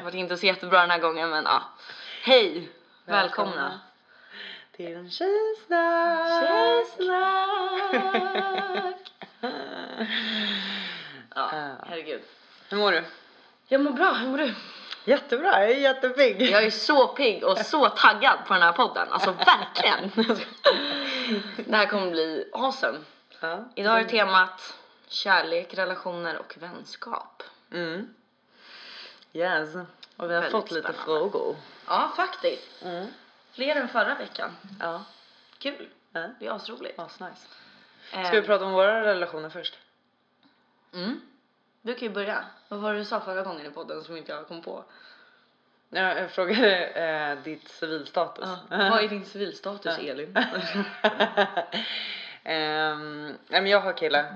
Det var inte så jättebra den här gången men ja. Hej! Välkomna! till en tjejsnack! Tjejsnack! Ja, Ja. herregud. Hur mår du? Jag mår bra, hur mår du? Jättebra, jag är jättepigg. Jag är så pigg och så taggad på den här podden, alltså verkligen. Det här kommer bli awesome. Ja. Idag är temat kärlek, relationer och vänskap. Mm. Yes. Och vi har fått lite spännande. frågor. Ja, faktiskt. Mm. Fler än förra veckan. Ja. Kul. ja. Det är asroligt. Asnice. Eh, Ska vi prata om våra relationer först? Mm. Du kan ju börja. Vad var det du sa förra gången i podden som inte jag kom på? Ja, jag frågade eh, ditt civilstatus. Vad är din civilstatus Ja. Elin? Ehm, nej men jag har kille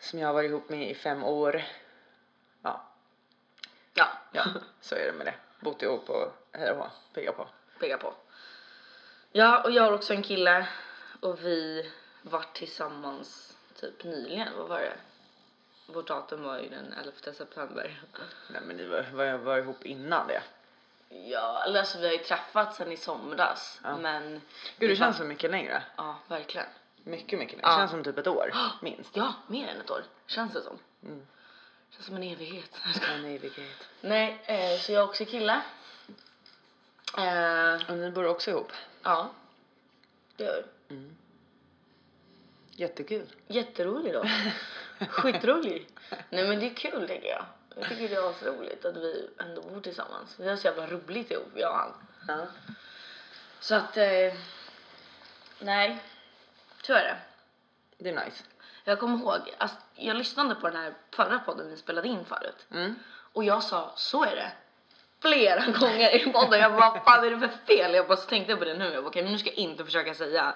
som jag har varit ihop med i fem år. Ja, ja, så är det med det. Bott ihop och hej och pigga på. pigga på. Ja, och jag har också en kille och vi var tillsammans typ nyligen. Vad var det? Vårt datum var ju den 11 september. Nej men ni var, var, var ihop innan det. Ja, eller alltså vi har ju träffats sen i somras. Ja. Men... Gud det känns så mycket längre. Ja, verkligen. Mycket mycket längre. Ja. Det känns som typ ett år minst. Ja, mer än ett år. Känns det som. Mm. Känns som en evighet. En evighet. Nej, eh, så jag är också kille. Eh, Och ni bor också ihop. ja, det gör vi. Mm. Jättekul. Jätterolig då. Skitrolig. Nej men det är kul tycker jag. Jag tycker det är asroligt att vi ändå bor tillsammans. Vi har så jävla roligt ihop, jag och han. Ja. Så att, eh, nej. Så är det. Det är nice. Jag Jag kommer ihåg, alltså, jag lyssnade på den här förra podden vi spelade in förut. Mm. Och jag sa, så är det. Flera gånger i podden. Jag bara, vad fan är det för fel? Jag bara så tänkte jag på det nu. Jag bara, okej men nu ska jag inte försöka säga,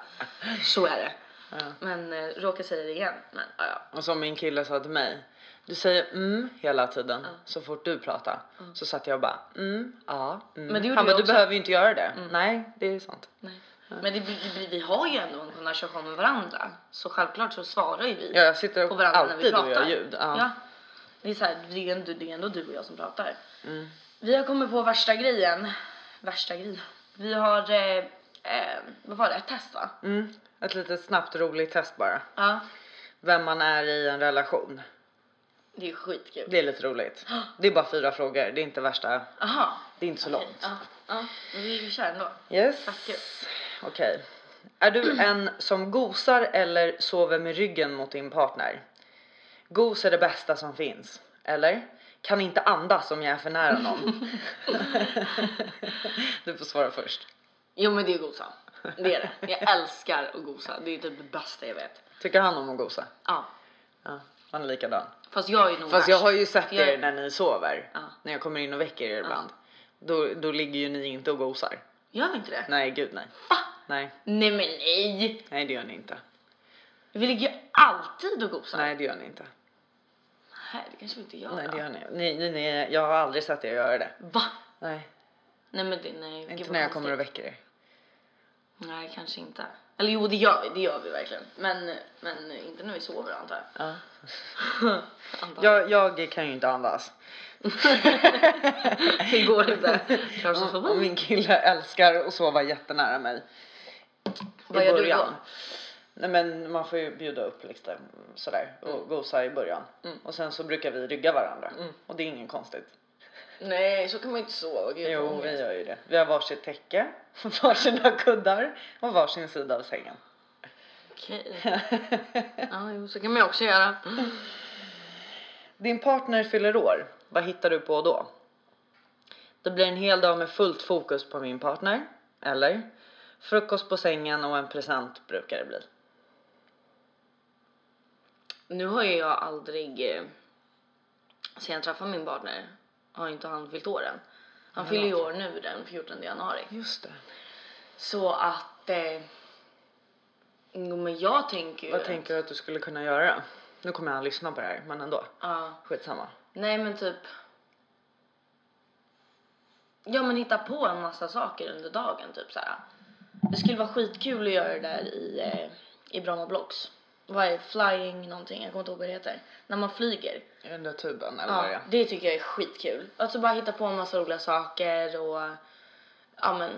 så är det. Ja. Men eh, råkar säga det igen. Men ja, ja. Och som min kille sa till mig. Du säger mm hela tiden Ja. så fort du pratar. Så satt jag och bara mm, ja, mm. Men det gjorde Han bara du behöver ju inte göra det. Nej det är sant. Nej. Men det, blir- vi har ju ändå en konversation med varandra. Så självklart så svarar ju vi Ja, jag sitter på varandra när vi alltid och pratar. gör ljud. Ja. Ja. Det är så här, det är, ändå, det är ändå du och jag som pratar. Mm. Vi har kommit på värsta grejen. Värsta grejen. Vi har, eh, eh, vad var det, ett test va? Mm. Ett litet snabbt roligt test bara. Ja. Vem man är i en relation. Det är skitkul. Det är lite roligt. Det är bara fyra frågor. Det är inte värsta. Aha. Det är inte så Okej, långt. Ja, ja. Men vi, vi kör ändå. Yes. Tack. Okej. Är du en som gosar eller sover med ryggen mot din partner? Gos är det bästa som finns. Eller? Kan inte andas om jag är för nära någon. du får svara först. Jo men det är gosa. Det är det. Jag älskar att gosa. Det är typ det bästa jag vet. Tycker han om att gosa? Ja. Ja, han är likadan. Fast jag är nog Fast jag värst. har ju sett Jag- er när ni sover. Ja. När jag kommer in och väcker er ibland. Då, då ligger ju ni inte och gosar. Gör vi inte det? Nej, gud nej. Va? Nej, Nej men nej! nej det gör ni inte. Vi ligger ju alltid och gosar. Nej, det gör ni inte. Nej det kanske vi inte gör Nej, det gör ni. Ni, ni, ni. Jag har aldrig sett er göra det. Va? Nej, Nej men det, nej. gud, inte vad när jag kommer och väcker er. Nej kanske inte. Eller jo det gör vi, det gör vi verkligen. Men, men inte när vi sover antar jag. Ja. Antar jag. Jag, kan ju inte andas. Det går inte. Klaustrofobi. Och min kille älskar att sova jättenära mig. Vad I gör du början. då? Nej men man får ju bjuda upp liksom sådär och gosa i början. Mm. Och sen så brukar vi rygga varandra. Mm. Och det är inget konstigt. Nej så kan man inte sova. Gud, Jo vi gör ju det. Vi har varsitt täcke, varsina kuddar och varsin sida av sängen. Okej. Ja jo så kan man ju också göra. Din partner fyller år. Vad hittar du på då? Det blir en hel dag med fullt fokus på min partner. Eller? Frukost på sängen och en present brukar det bli. Nu har ju jag aldrig, eh, sen jag träffade min partner, har inte han fyllt år än. Han fyller ju år nu den 14 januari. Just det. Så att, eh, jo men jag tänker ju. Vad tänker du att du skulle kunna göra? Nu kommer han lyssna på det här, men ändå. Ja, Skitsamma. nej men typ. Ja men hitta på en massa saker under dagen typ så här. Det skulle vara skitkul att göra det där i, eh, i Bromma Blocks. vad är flying någonting, jag kommer inte ihåg vad det heter. När man flyger. Den där tuben eller vad det Ja, är. det tycker jag är skitkul. Alltså bara hitta på en massa roliga saker och ja men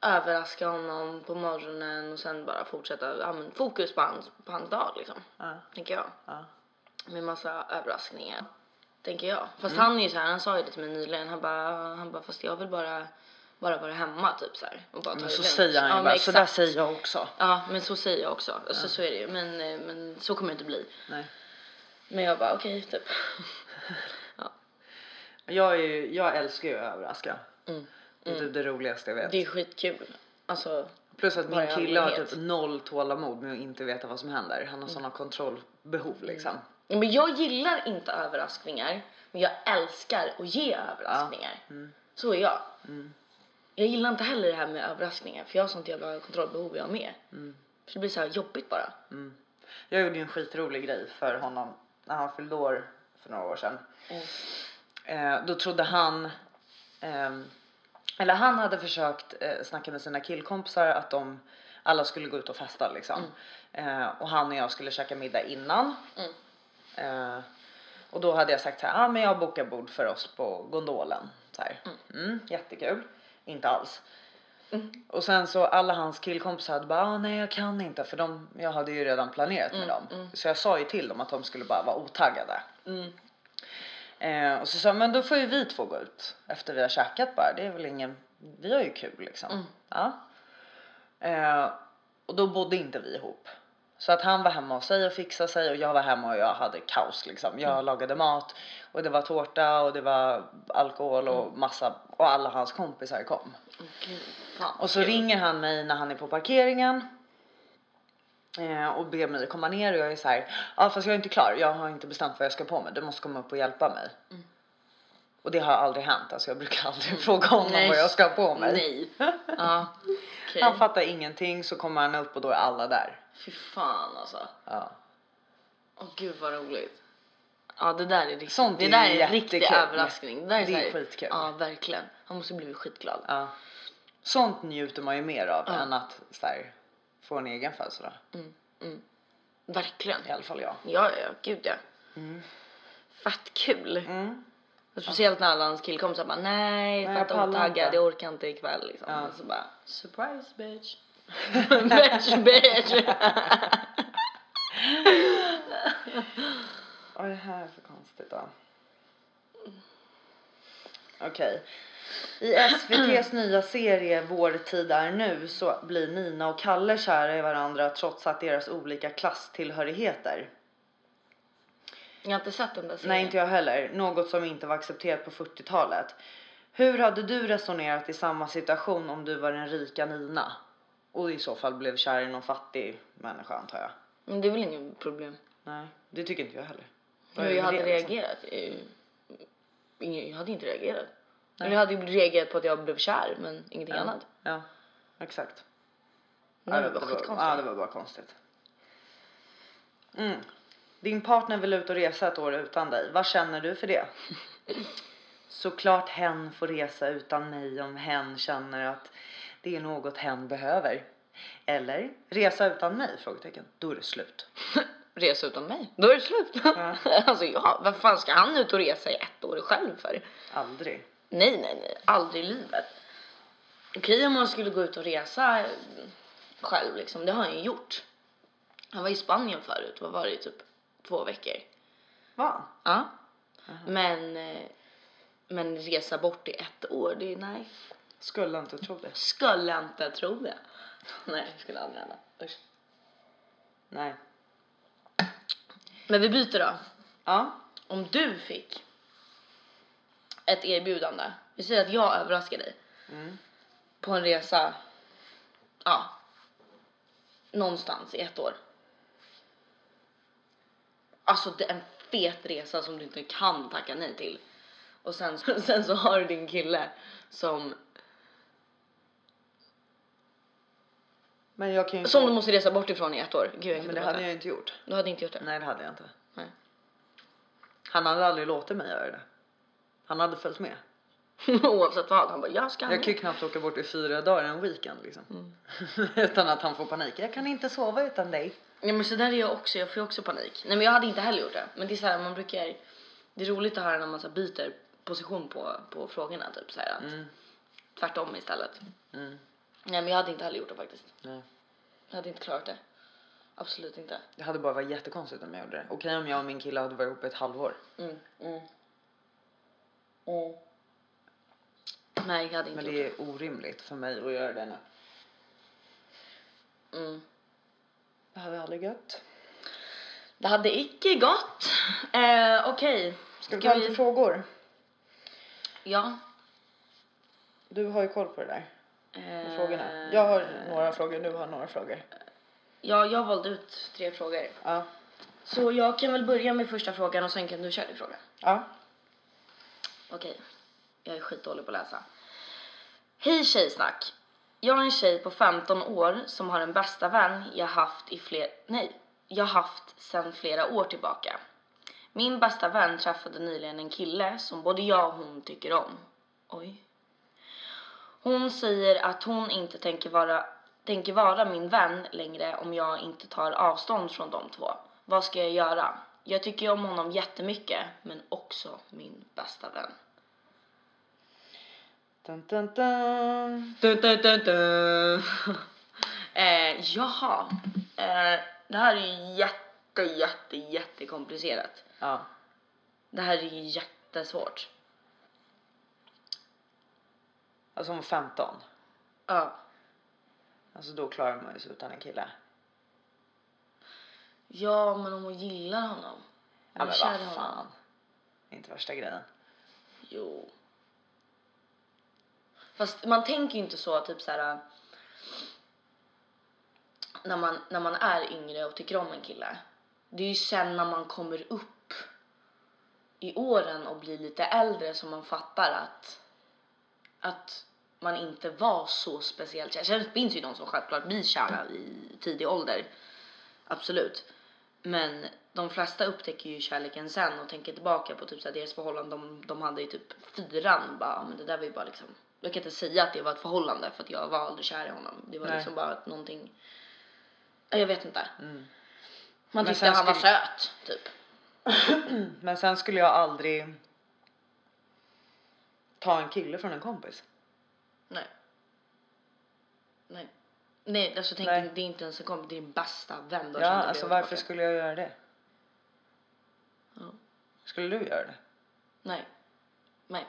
överraska honom på morgonen och sen bara fortsätta, ja men fokus på hans, på hans dag liksom. Ja, Tänker jag. ja. Med massa överraskningar. Tänker jag. Fast Mm. han är ju så här, han sa ju det till mig nyligen. Han bara, han bara fast jag vill bara, bara vara hemma typ så här. Och bara ta Men det så lugnt. säger han ju ja, bara, så där säger jag också. Ja men så säger jag också. Alltså, Så är det ju. Men, eh, men så kommer det inte bli. Nej. Men jag bara okej typ. Jag, är ju, jag älskar ju att överraska. Mm. Det är typ det roligaste jag vet. Det är skitkul. Alltså Plus att min kille har typ noll tålamod med att inte veta vad som händer. Han har såna kontrollbehov liksom. Ja, Men jag gillar inte överraskningar, men jag älskar att ge överraskningar. Mm. Så är jag. Mm. Jag gillar inte heller det här med överraskningar, för jag har sånt jävla kontrollbehov jag med. Mm. Så det blir så här jobbigt bara. Mm. Jag gjorde ju en skitrolig grej för honom när han fyllde år för några år sedan. Mm. Eh, då trodde han, ehm, eller han hade försökt eh, snacka med sina killkompisar att de alla skulle gå ut och festa liksom. Eh, och han och jag skulle käka middag innan. Mm. Eh, och då hade jag sagt så här, ah, men jag bokar bord för oss på gondolen. Så här. Mm, jättekul. Inte alls. Mm. Och sen så alla hans killkompisar hade bara, ah, nej jag kan inte för de, jag hade ju redan planerat med Mm, dem. mm. Så jag sa ju till dem att de skulle bara vara otaggade. Mm. Eh, och så sa jag, men då får ju vi två gå ut efter vi har käkat bara. Det är väl ingen, vi har ju kul liksom. Mm. Ja. Eh, och då bodde inte vi ihop. Så att han var hemma hos sig och fixade sig och jag var hemma och jag hade kaos liksom. Jag Mm. lagade mat och det var tårta och det var alkohol och massa och alla hans kompisar kom. Gud, fan, Och så ringer han mig när han är på parkeringen. Eh, och ber mig komma ner och jag är så här. Ja fast jag är inte klar. Jag har inte bestämt vad jag ska på mig. Du måste komma upp och hjälpa mig. Mm. Och det har aldrig hänt. Alltså jag brukar aldrig fråga honom Nej. vad jag ska på mig. Nej. Ja. Okej. Han fattar ingenting så kommer han upp och då är alla där. Fy fan alltså. Ja. Åh gud vad roligt. Ja det där är riktigt. Sånt det är där är en riktig överraskning. Det, där är, Det är skitkul. Ja verkligen. Han måste bli skitglad. ja. Sånt njuter man ju mer av Ja. än att så här, få en egen födelsedag. Mm. Mm. Verkligen. I alla fall jag. Ja ja, gud ja. Mm. Fett kul. Mm. Och Speciellt när alla hans killkompisar bara nej, Nej, pallar otaggad, inte." jag orkar inte ikväll liksom. Ja. Och så bara surprise bitch. bitch bitch. Vad är det här för konstigt då? Okej. I SVTs nya serie Vår tid är nu så blir Nina och Kalle kära i varandra trots att deras olika klasstillhörigheter. jag har inte sett den där serien. Nej, inte jag heller. Något som inte var accepterat på 40-talet. Hur hade du resonerat i samma situation om du var den rika Nina? Och i så fall blev kär i någon fattig människa antar jag. Men det är väl inget problem. Nej, det tycker inte jag heller. Hur det jag hade det, reagerat? Ingen- Jag hade inte reagerat. Nej. Jag hade reagerat på att jag blev kär men ingenting Ja. annat. Ja, exakt. Nej, ja, det var skitkonstigt. Ja, det var bara konstigt. Mm. Din partner vill ut och resa ett år utan dig. Vad känner du för det? Såklart hen får resa utan mig om hen känner att det är något hen behöver. Eller resa utan mig? Frågetecken. Då är det slut. Resa utan mig. Då är det slut. Ja. alltså ja, vad fan ska han ut och resa i ett år själv för? Aldrig. Nej, nej, nej. Aldrig i livet. Okej om man skulle gå ut och resa eh, själv liksom. Det har han ju gjort. Han var i Spanien förut. Vad var det? Typ två veckor. Va? Ja. Men, eh, men resa bort i ett år, det är nej. Skulle inte tro det. Skulle inte tro det. Nej, det skulle aldrig hända. Usch. Nej. Men vi byter då. Ja. Om du fick ett erbjudande. Vi säger att jag överraskar dig Mm. på en resa. Ja. Någonstans i ett år. Alltså det är en fet resa som du inte kan tacka nej till. Och sen, sen så har du din kille som, Men jag kan ju som du måste resa bort ifrån i ett år. Gud jag Men det inte hade jag inte gjort. Du hade inte gjort det? Nej, det hade jag inte. Nej. Han hade aldrig låtit mig göra det. Han hade följt med. Oavsett vad. Han bara, jag ska Jag kan ju knappt åka bort i fyra dagar en weekend liksom. Mm. utan att han får panik. Jag kan inte sova utan dig. Ja men så där är jag också, jag får också panik. Nej men jag hade inte heller gjort det. Men det är så här, man brukar, det är roligt att höra när man så byter position på, på frågorna typ så här att Mm. tvärtom istället. Mm. Nej men jag hade inte heller gjort det faktiskt. Nej. Jag hade inte klarat det. Absolut inte. Det hade bara varit jättekonstigt om jag gjorde det. Okej om jag och min kille hade varit ihop ett halvår. Mm, mm. Mm. Nej jag hade inte Men gjort det är orimligt för mig att göra det nu. Mm. Det hade aldrig gött. Det hade icke gått. Eh, Okej. Ska vi Ska ta vi- lite frågor? Ja. Du har ju koll på det där. Eh, Med frågorna. Jag har några frågor, du har några frågor. Ja, jag valde ut tre frågor. Ja. Så jag kan väl börja med första frågan och sen kan du köra din fråga. Ja. Okej. Jag är skitdålig på att läsa. Hej tjejsnack. Jag är en tjej på 15 år som har en bästa vän jag haft i fler... Nej. Jag haft sedan flera år tillbaka. Min bästa vän träffade nyligen en kille som både jag och hon tycker om. Oj. Hon säger att hon inte tänker vara, tänker vara min vän längre om jag inte tar avstånd från de två. Vad ska jag göra? Jag tycker om honom jättemycket, men också min bästa vän. Dun, dun, dun. Dun, dun, dun, dun. eh, jaha. Eh, det här är ju jätte, jätte, jättekomplicerat. Ja. Det här är ju jättesvårt. Alltså hon var 15. Ja. Alltså då klarar man ju sig utan en kille. Ja, men om hon gillar honom. Ja Hon men vad honom. fan. Inte värsta grejen. Jo. Fast man tänker ju inte så typ så här. När man, när man är yngre och tycker om en kille. Det är ju sen när man kommer upp i åren och blir lite äldre som man fattar att att man inte var så speciellt kär. Sen finns ju de som självklart blir kära i tidig ålder. Absolut. Men de flesta upptäcker ju kärleken sen och tänker tillbaka på typ så här deras förhållande de, de hade i typ fyran. Bara, "Ja, men det där var ju bara liksom. Jag kan inte säga att det var ett förhållande för att jag var aldrig kär i honom. Det var Nej. liksom bara att någonting. Ja, Jag vet inte. Mm. Man tyckte han var skulle- söt typ. Men sen skulle jag aldrig ta en kille från en kompis. Nej. Nej. Nej, alltså tänk Nej. det är inte ens en kompis, det är din bästa vän har Ja, alltså varför tillbaka. skulle jag göra det? Ja. Skulle du göra det? Nej. Nej.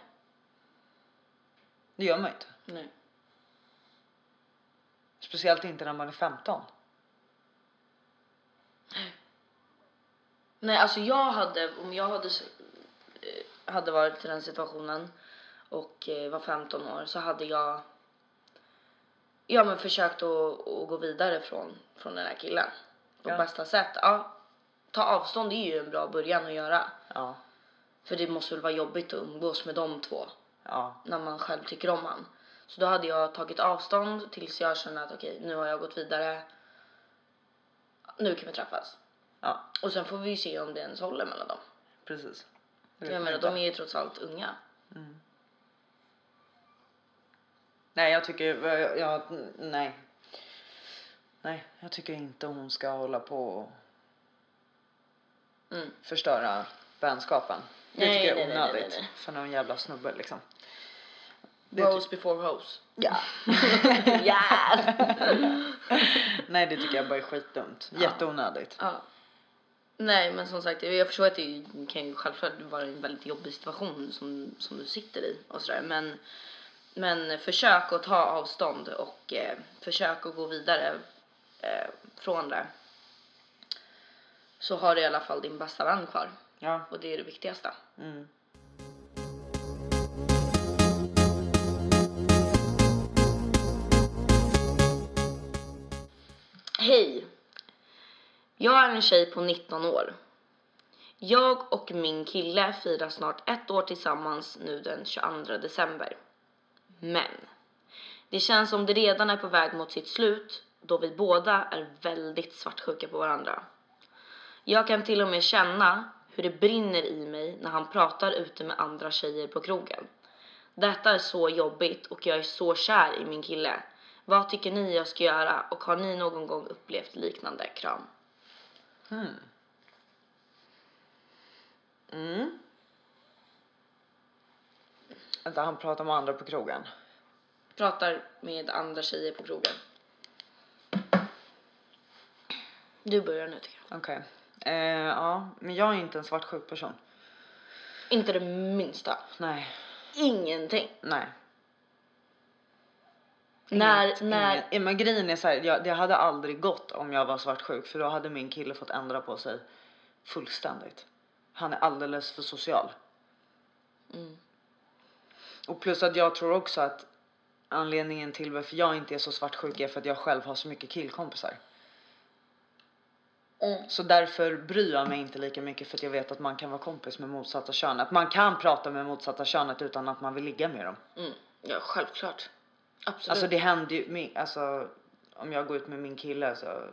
Det gör man inte. Nej. Speciellt inte när man är 15. Nej, alltså jag hade, om jag hade, eh, hade varit i den situationen och eh, var 15 år så hade jag ja, men försökt att, att gå vidare från, från den här killen på Ja. bästa sätt. Ja, ta avstånd är ju en bra början att göra. Ja. För det måste väl vara jobbigt att umgås med de två Ja. när man själv tycker om han. Så då hade jag tagit avstånd tills jag kände att okej, nu har jag gått vidare. Nu kan vi träffas. Ja. Och sen får vi ju se om det ens håller mellan dem. Precis. Jag menar, de är ju trots allt unga. Mm. Nej, jag tycker, jag, jag, nej. Nej, jag tycker inte hon ska hålla på och Mm. förstöra vänskapen. Det Nej, tycker jag nej, är nej, nej, onödigt. nej, nej. För någon jävla snubbe liksom. Det Bros ty- before hoes. ja. yes! nej, det tycker jag bara är skitdumt. Jätteonödigt. ja. Nej, men som sagt, jag förstår att det kan ju självklart vara en väldigt jobbig situation som, som du sitter i och sådär. Men, men försök att ta avstånd och eh, försök att gå vidare eh, från det. Så har du i alla fall din bästa vän kvar. Ja. Och det är det viktigaste. Mm. Hej! Jag är en tjej på 19 år. Jag och min kille firar snart ett år tillsammans nu den 22 december. Men det känns som det redan är på väg mot sitt slut då vi båda är väldigt svartsjuka på varandra. Jag kan till och med känna hur det brinner i mig när han pratar ute med andra tjejer på krogen. Detta är så jobbigt och jag är så kär i min kille. Vad tycker ni jag ska göra och har ni någon gång upplevt liknande? Kram. Hmm. Mm. Vänta, han pratar med andra på krogen. Pratar med andra tjejer på krogen. Du börjar nu tycker jag. Okej. Eh, ja, men jag är inte en svartsjuk person. Inte det minsta. Nej, Ingenting. nej. När, Inget, när, Men grejen är så här, jag, det hade aldrig gått om jag var svartsjuk för då hade min kille fått ändra på sig fullständigt. Han är alldeles för social. Mm. Och plus att jag tror också att anledningen till varför jag inte är så svartsjuk är för att jag själv har så mycket killkompisar. Mm. Så därför bryr jag mig inte lika mycket för att jag vet att man kan vara kompis med motsatta könet. Man kan prata med motsatta könet utan att man vill ligga med dem. Mm. Ja, självklart. Absolut. Alltså det händer ju, alltså om jag går ut med min kille så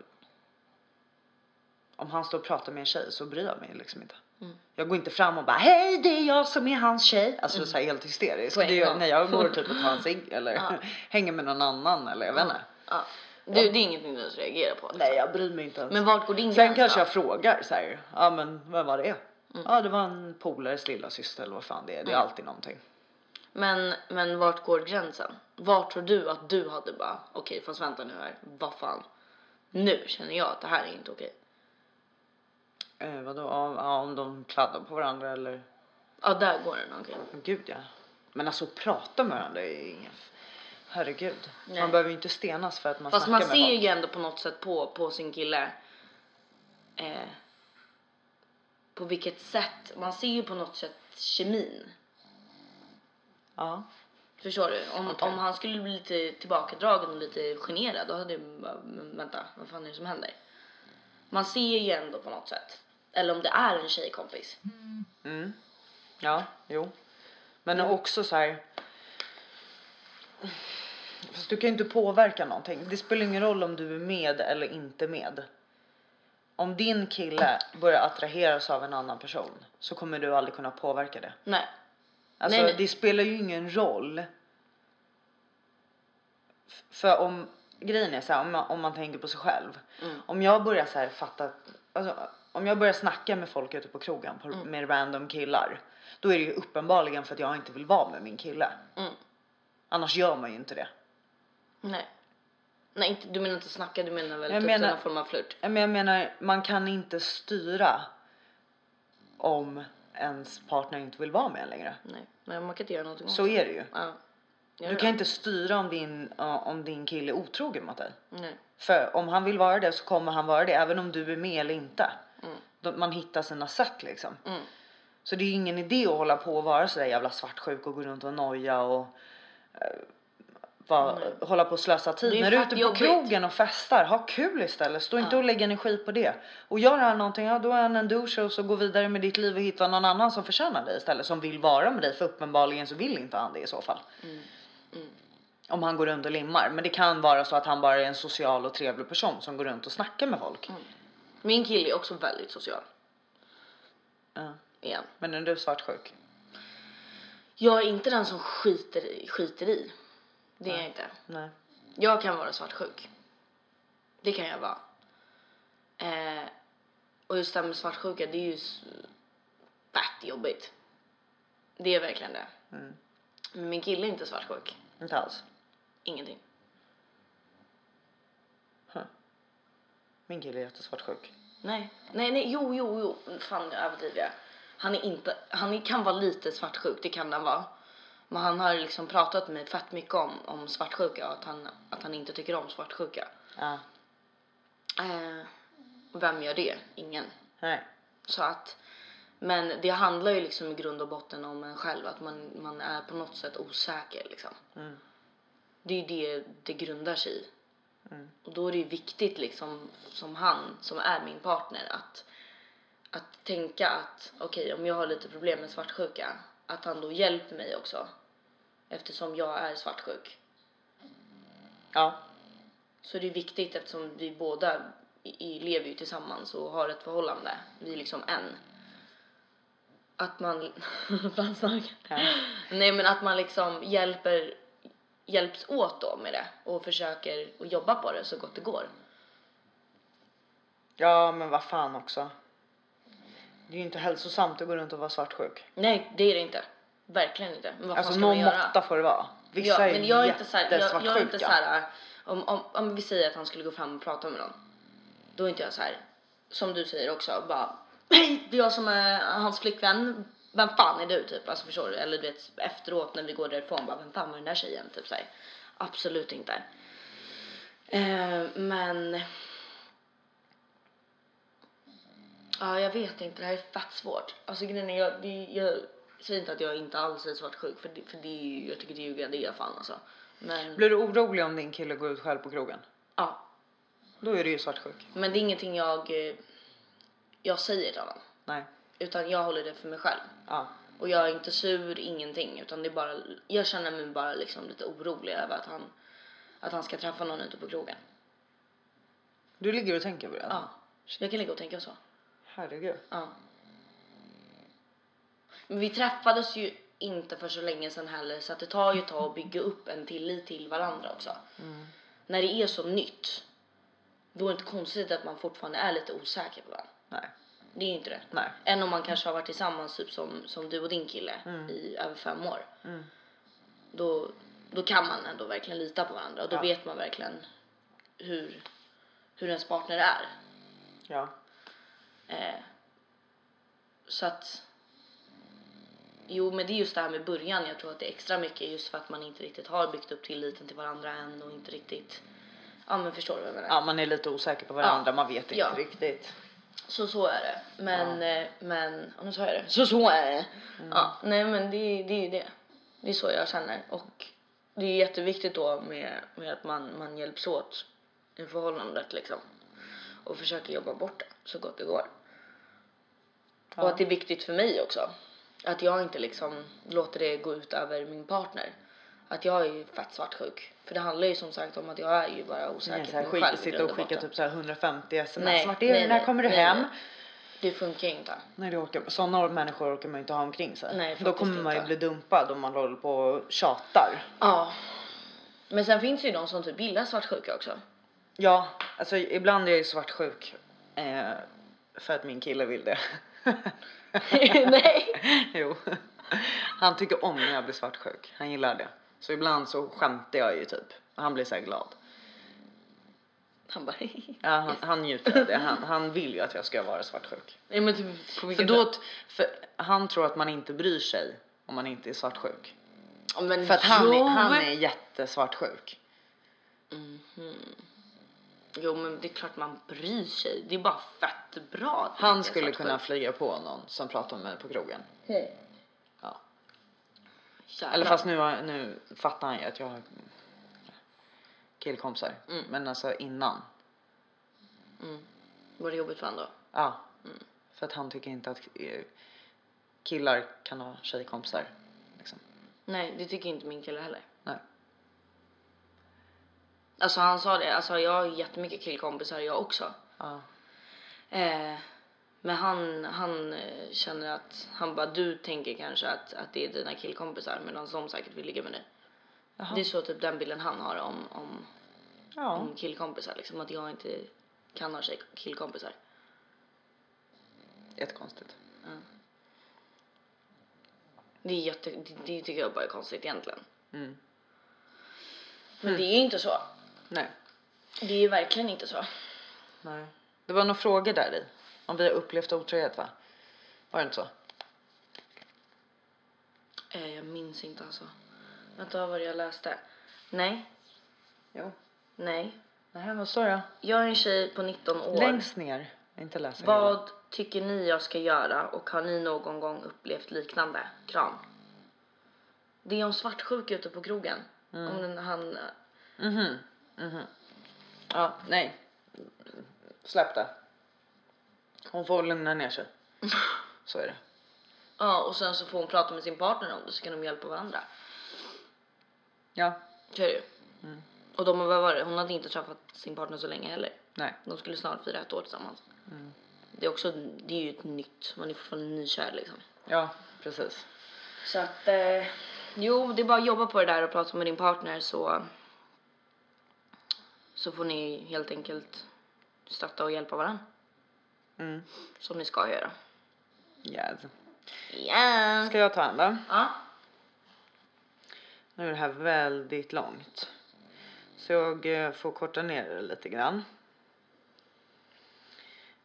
om han står och pratar med en tjej så bryr jag mig liksom inte. Mm. Jag går inte fram och bara hej det är jag som är hans tjej. Alltså så här helt hysterisk. På Det gång. när jag går typ och tar en cigg eller Ja. hänger med någon annan eller jag vet inte. ja. Du, det är ingenting du ens reagerar på. Liksom. Nej jag bryr mig inte ens. Men vart går din Sen kanske då? jag frågar så här, ja men vem var det? Mm. Ja det var en polares lilla syster eller vad fan det är. Det är Mm. alltid någonting. Men, men vart går gränsen? Vart tror du att du hade bara, okej fast vänta nu här, vad fan. Nu känner jag att det här är inte okej. Eh, vadå, ja, ja, om de kladdar på varandra eller? Ja, där går den, okej. Gud ja. Men alltså prata med varandra är inget. Herregud. Nej. Man behöver ju inte stenas för att man Fast snackar man med ser folk. ju ändå på något sätt på, på sin kille. Eh, på vilket sätt, man ser ju på något sätt kemin. Ja. Förstår du? Om, Okej. om han skulle bli lite tillbakadragen och lite generad då hade jag bara, "Men vänta, vad fan är det som händer? Man ser ju ändå på något sätt. Eller om det är en tjejkompis. Mm. Ja, jo. Men Mm. också så här. Fast du kan ju inte påverka någonting. Det spelar ingen roll om du är med eller inte med. Om din kille börjar attraheras av en annan person så kommer du aldrig kunna påverka det. Nej. Alltså Nej, nej. det spelar ju ingen roll. För om grejen är så här, om man, om man tänker på sig själv. Mm. Om jag börjar så här fatta, alltså, om jag börjar snacka med folk ute på krogen på, Mm. med random killar. Då är det ju uppenbarligen för att jag inte vill vara med min kille. Mm. Annars gör man ju inte det. Nej. Nej, inte, du menar inte snacka, du menar väl Jag typ menar- någon form av flört? Men jag menar, man kan inte styra om ens partner inte vill vara med en längre. Nej. Nej, man kan inte göra någonting Så är det ju. Ja. Du kan inte styra om din, om din kille är otrogen mot dig. Nej. För om han vill vara det så kommer han vara det även om du är med eller inte. Mm. Man hittar sina sätt liksom. Mm. Så det är ingen idé att hålla på och vara så där jävla svartsjuk och gå runt och noja och eh, bara, Nej. hålla på och slösa tid. När du är ute på jobbigt. krogen och festar, ha kul istället. Stå inte Ja. och lägg energi på det. Och gör han någonting, ja då är han en douche och så gå vidare med ditt liv och hitta någon annan som förtjänar dig istället. Som vill vara med dig för uppenbarligen så vill inte han det i så fall. Mm. Mm. Om han går runt och limmar. Men det kan vara så att han bara är en social och trevlig person som går runt och snackar med folk. Min kille är också väldigt social. Ja. Igen. Men är du svartsjuk? Jag är inte den som skiter i. Skiter i. Det är Nej. jag inte. Nej. Jag kan vara svartsjuk. Det kan jag vara. Eh, och just det här med svartsjuka, det är ju fett jobbigt. Det är verkligen det. Mm. Men min kille är inte svartsjuk. Inte alls. Ingenting. Min kille är jättesvartsjuk. Nej, nej, nej, jo, jo, jo. Fan, nu överdriver jag. Han är inte, han kan vara lite svartsjuk, det kan han vara. Men han har liksom pratat med mig fett mycket om, om svartsjuka och att han, att han inte tycker om svartsjuka. Ja. Eh, vem gör det? Ingen. Nej. Så att, men det handlar ju liksom i grund och botten om en själv, att man, man är på något sätt osäker liksom. Mm. Det är ju det det grundar sig i. Mm. Och då är det ju viktigt liksom, som han, som är min partner, att, att tänka att okej, om jag har lite problem med svartsjuka, att han då hjälper mig också. Eftersom jag är svartsjuk. Ja. Så det är viktigt eftersom vi båda i, i, lever ju tillsammans och har ett förhållande. Vi är liksom en. att man, fransnark. Ja. Nej men att man liksom hjälper, hjälps åt då med det och försöker att jobba på det så gott det går. Ja, men vad fan också. Det är ju inte hälsosamt att gå runt och vara svartsjuk. Nej det är det inte. Verkligen inte. Men vad fan Alltså ska man någon göra? måtta får det vara. Vissa ja, är men jag är inte så här, jag, jag är inte så här om, om, om vi säger att han skulle gå fram och prata med någon. Då är inte jag så här som du säger också bara hej det är jag som är hans flickvän. Vem fan är du typ? Alltså förstår du? Eller du vet efteråt när vi går därifrån bara vem fan var den där tjejen? Typ så här. Absolut inte. Eh, men Ja, jag vet inte. Det här är fett svårt. Alltså grejen är, jag, det, jag säger inte att jag inte alls är svartsjuk för det, för det är ju, jag tycker det är ljuga, det är jag fan alltså. Men, Blir du orolig om din kille går ut själv på krogen? ja. Då är du ju svartsjuk. Men det är ingenting jag, eh, jag säger till honom. Nej. Utan jag håller det för mig själv. Ja. Och jag är inte sur, ingenting. Utan det är bara, jag känner mig bara liksom lite orolig över att han, att han ska träffa någon ute på krogen. Du ligger och tänker på det? Ja. Jag kan ligga och tänka så. Herregud. Ja. Men vi träffades ju inte för så länge sedan heller så att det tar ju ett tag att bygga upp en tillit till varandra också. När det är så nytt då är det inte konstigt att man fortfarande är lite osäker på varandra. Nej. Det är ju inte det. Nej. Än om man kanske har varit tillsammans typ som, som du och din kille i över fem år. Mm. Då, då kan man ändå verkligen lita på varandra och då Ja. vet man verkligen hur, hur ens partner är. Ja. Eh, så att Jo men det är just det här med början jag tror att det är extra mycket just för att man inte riktigt har byggt upp tilliten till varandra än och inte riktigt Ja men förstår du vad jag menar? Ja, man är lite osäker på varandra. Ja. Man vet inte Ja. riktigt. Så så är det. Men, eh, men, ja, nu sa jag det. Så så är det. Ja, nej men det, det är ju det. Det är så jag känner. Och det är jätteviktigt då med, med att man, man hjälps åt i förhållandet liksom. Och försöker jobba bort det så gott det går. Ja. Och att det är viktigt för mig också. Att jag inte liksom låter det gå ut över min partner. Att jag är fett svartsjuk. För det handlar ju som sagt om att jag är ju bara osäker på mig skit, själv. sitta och skicka typ så här 150 sms. Nej, Vart är du? nej, När nej, kommer du nej, hem? nej. Det funkar inte. Nej, det orkar Sådana människor orkar man ju inte ha omkring sig. Nej, Då kommer man ju inte. bli dumpad om man håller på och tjatar. Ja. Men sen finns det ju de som typ gillar svartsjuka också. Ja, alltså ibland är jag ju svartsjuk. Eh, för att min kille vill det. Nej. jo. Han tycker om när jag blir svartsjuk. Han gillar det. Så ibland så skämtar jag ju typ. Och han blir så glad. Han bara Ja, han, han njuter av det. Han, han vill ju att jag ska vara svartsjuk. Nej men typ på För, vilket då, sätt? för han tror att man inte bryr sig om man inte är svartsjuk. Ja, men För att han, jo. är, han är jättesvartsjuk. Jo men det är klart man bryr sig. Det är bara fett bra. Han skulle kunna flyga på någon som pratar med mig på krogen. Ja. Jävlar. Eller fast nu, har- nu fattar han ju att jag har killkompisar. Mm. Men alltså innan. Var det jobbigt för honom då? Ja. För att han tycker inte att eh, killar kan ha tjejkompisar. Liksom. Nej det tycker inte min kille heller. Nej. Alltså han sa det. Alltså jag har jättemycket killkompisar jag också. Ja. Eh, men han, han eh, känner att han bara du tänker kanske att, att det är dina killkompisar medan de säkert vill ligga med dig. Jaha. Det är så typ den bilden han har om, om, Ja. om killkompisar liksom att jag inte kan ha tjej, killkompisar. Jättekonstigt. Det är jätte, det, det tycker jag bara är konstigt egentligen. Mm. Men det är ju inte så. Nej. Det är ju verkligen inte så. Nej. Det var några frågor där i. Om vi har upplevt otrohet va? Var det inte så? Eh, jag minns inte alltså. Vänta vad var det jag läste? Nej, Jo. nej. Nej, vad står det? Jag är en tjej på 19 år. Längst ner. Inte läsa hela. Vad tycker ni jag ska göra och har ni någon gång upplevt liknande? Kram. Det är om svartsjuka ute på krogen. Om den, han... Mhm. Mhm. Ja, nej. Släpp det. Hon får lugna ner sig. Så är det. Ja, och sen så får hon prata med sin partner om det så kan de hjälpa varandra. Ja. Så är det ju. Och de, vad var det? Hon hade inte träffat sin partner så länge heller. Nej. De skulle snart fira ett år tillsammans. det är också, det är ju ett nytt, man är fortfarande nykär liksom. Ja, precis. Så att, eh, jo, det är bara att jobba på det där och prata med din partner så, så får ni helt enkelt stötta och hjälpa varandra. Mm. Som ni ska göra. Yes. Ja. Ska jag ta en då? Ja. Nu är det här väldigt långt. Så jag eh, får korta ner det lite grann.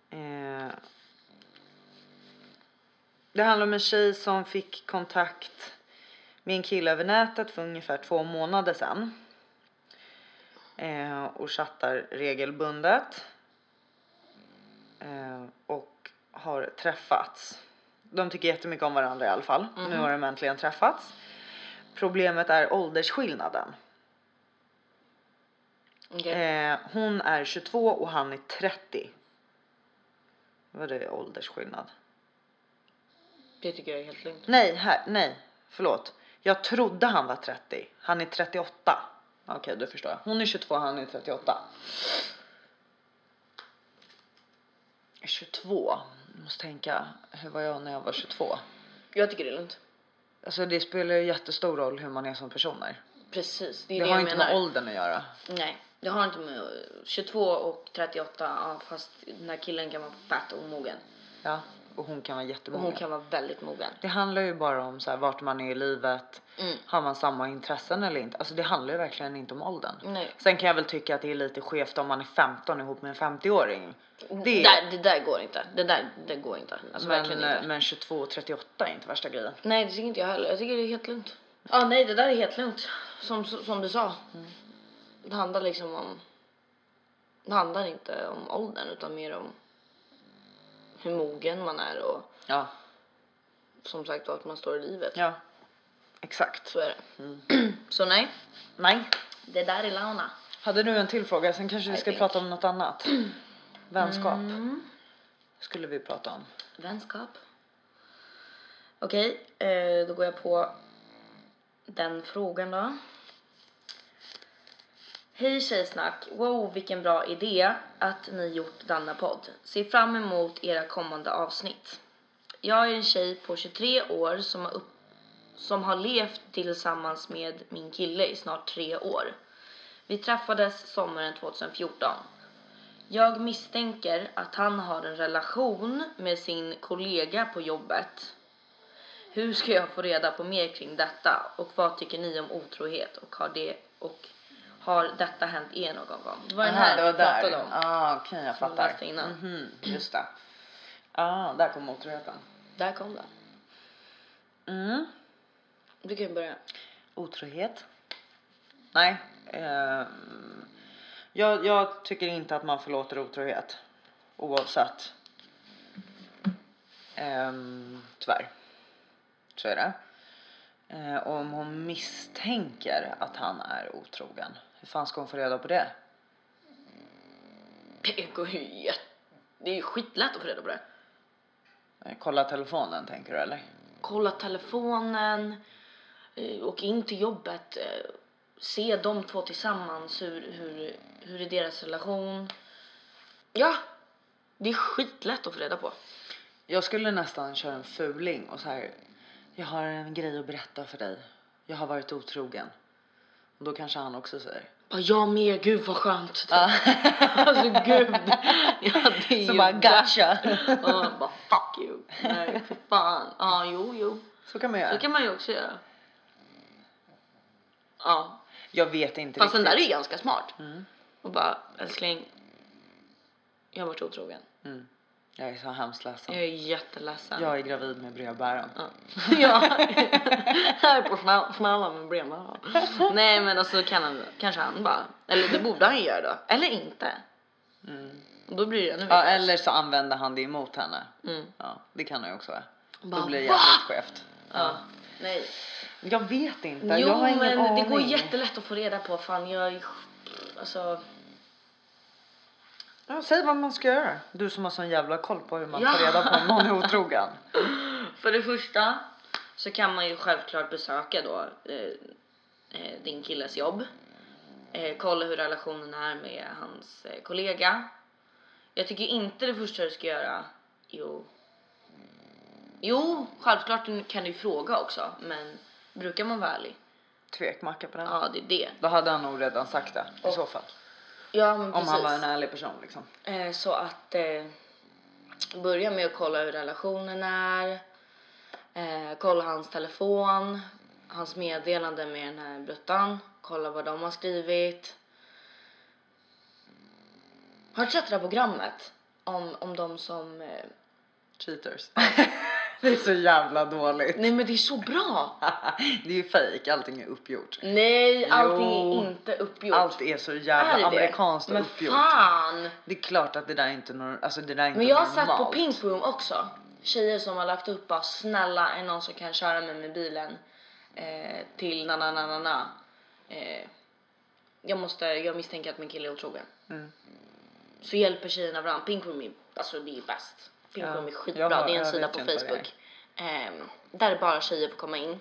Eh, det handlar om en tjej som fick kontakt med en kille över nätet för ungefär två månader sedan. Eh, och chattar regelbundet. Eh, och har träffats. De tycker jättemycket om varandra i alla fall. Nu har de äntligen träffats. Problemet är åldersskillnaden. Okej. Eh, hon är 22 och han är 30. Vad är det åldersskillnad? Det tycker jag är helt lugnt. Nej, här, nej, förlåt. Jag trodde han var 30. Han är 38. Okej, då förstår jag. Hon är 22, han är 38. 22. Jag måste tänka, hur var jag när jag var 22? Jag tycker det är lugnt. Alltså det spelar ju jättestor roll hur man är som personer. Precis, det är Det det, har jag inte menar. med åldern att göra. Nej, det har inte med 22 och 38, ja, fast den här killen kan vara fett omogen. Ja, och hon kan vara Och jättemogen. hon kan vara väldigt mogen. Det handlar ju bara om så här, vart man är i livet. Mm. Har man samma intressen eller inte? Alltså det handlar ju verkligen inte om åldern. Nej. Sen kan jag väl tycka att det är lite skevt om man är 15 ihop med en 50-åring. Det Det, där, det där går inte. Det där det går inte. Alltså men, verkligen inte. men 22 och 38 är inte värsta grejen. Nej, det tycker inte jag heller. Jag tycker det är helt lugnt. Ja, nej, det där är helt lugnt. Som, som du sa. Det handlar liksom om... Det handlar inte om åldern utan mer om hur mogen man är och Ja, som sagt vart man står i livet. ja. Exakt. Så är det. Så nej, Nej. det där är Launa. Hade du en till fråga? Sen kanske vi I ska think. prata om något annat. Vänskap Mm. skulle vi prata om. Vänskap. Okej, eh, då går jag på den frågan då. Hej tjejsnack! Wow, vilken bra idé att ni gjort denna podd. Ser fram emot era kommande avsnitt. Jag är en tjej på 23 år som har, upp, som har levt tillsammans med min kille i snart tre år. Vi träffades sommaren 2014. Jag misstänker att han har en relation med sin kollega på jobbet. Hur ska jag få reda på mer kring detta? Och vad tycker ni om otrohet? Och har det och har detta hänt er någon gång? Det var den här det var vi pratade där. om. Ah, okej, jag Som vi fattar. innan. Mhm, just det. Ah, där kom otroheten. Där kom det. Mm. Du kan börja. Otrohet? Nej. ehm, jag, jag tycker inte att man förlåter otrohet. Oavsett. Um, tyvärr. Så är det. Eh, om hon misstänker att han är otrogen, hur fan ska hon få reda på det? Det går ju jätte... Det är ju skitlätt att få reda på det. Kolla telefonen tänker du eller? Kolla telefonen, eh, åk in till jobbet, eh, se de två tillsammans, hur, hur, hur är deras relation? Ja, det är skitlätt att få reda på. Jag skulle nästan köra en fuling och så här. Jag har en grej att berätta för dig. Jag har varit otrogen. Och då kanske han också säger. Bara, jag med, gud vad skönt. alltså gud. Ja, är Så ju bara, bra. gotcha. Ja, bara fuck you. Nej, för fan. Ja, jo, jo. Så kan man göra. Det kan man ju också göra. Ja, Jag vet inte fast den där är riktigt. ganska smart. Mm. Och bara, älskling. Jag har varit otrogen. Mm. Jag är så hemskt ledsen. Jag är jätteledsen. Jag är gravid med brevbäraren. Ja. ja. Här på snälla, snälla med brevbäraren. Nej men alltså kan han, kanske han bara, eller det borde han göra då. Eller inte. Mm. Då blir det ännu Ja, eller så använder han det emot henne. Mm. Ja, det kan han ju också vara. Bara, Då blir det jävligt skevt. Ja. Nej. Jag vet inte. Jo jag har ingen men aning. det går jättelätt att få reda på. Fan jag är, alltså. Ja, säg vad man ska göra. Du som har sån jävla koll på hur man tar reda på om någon är otrogen. För det första så kan man ju självklart besöka då eh, eh, din killes jobb. Eh, kolla hur relationen är med hans eh, kollega. Jag tycker inte det första du ska göra, jo. Jo, självklart kan du fråga också, men brukar man vara ärlig? Tvekmacka på den. Ja, det är det. Då hade han nog redan sagt det i så fall. Ja, men Om han var en ärlig person liksom. Eh, så att eh, börja med att kolla hur relationen är. Eh, kolla hans telefon, hans meddelande med den här bruttan. Kolla vad de har skrivit. Har du sett det här programmet? Om, om de som... Eh, Cheaters. det är så jävla dåligt. nej men det är så bra! det är ju fejk, allting är uppgjort. Nej, allting Jo. är inte uppgjort. Allt är så Är jävla det det? amerikanskt Men uppgjort. fan! Det är klart att det där är inte någon, alltså det där är inte Men jag har sett på. Pink Room också. Tjejer som har lagt upp bara snälla är någon som kan köra mig med bilen eh, till na na na na na. Eh, jag måste, jag misstänker att min kille är otrogen. Mm. Så hjälper tjejerna varandra. Pink Room är, alltså det är bäst. Room är jag skitbra. har- det är en jag sida på Facebook. Eh, där bara tjejer får komma in.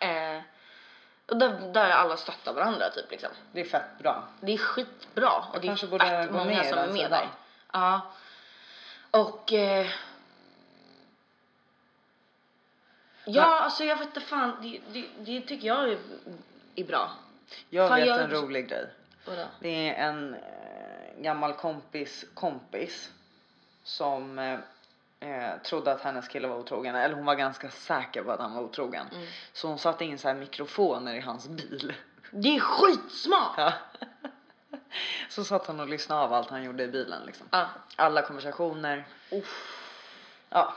Eh, och där, där alla stöttar varandra typ liksom. Det är fett bra. Det är skitbra och det är fett många med som är med där. Ja. Och... Eh, ja, Men- alltså jag vet inte fan. Det, det, det tycker jag är, är bra. Jag Fan, vet jag- en rolig grej. Vadå? Det är en eh, gammal kompis kompis som eh, eh, trodde att hennes kille var otrogen. Eller hon var ganska säker på att han var otrogen. Mm. Så hon satte in så här mikrofoner i hans bil. Det är skitsmart! Ja. Så satt han och lyssnade av allt han gjorde i bilen liksom. Ja. Alla konversationer. Uff. Ja.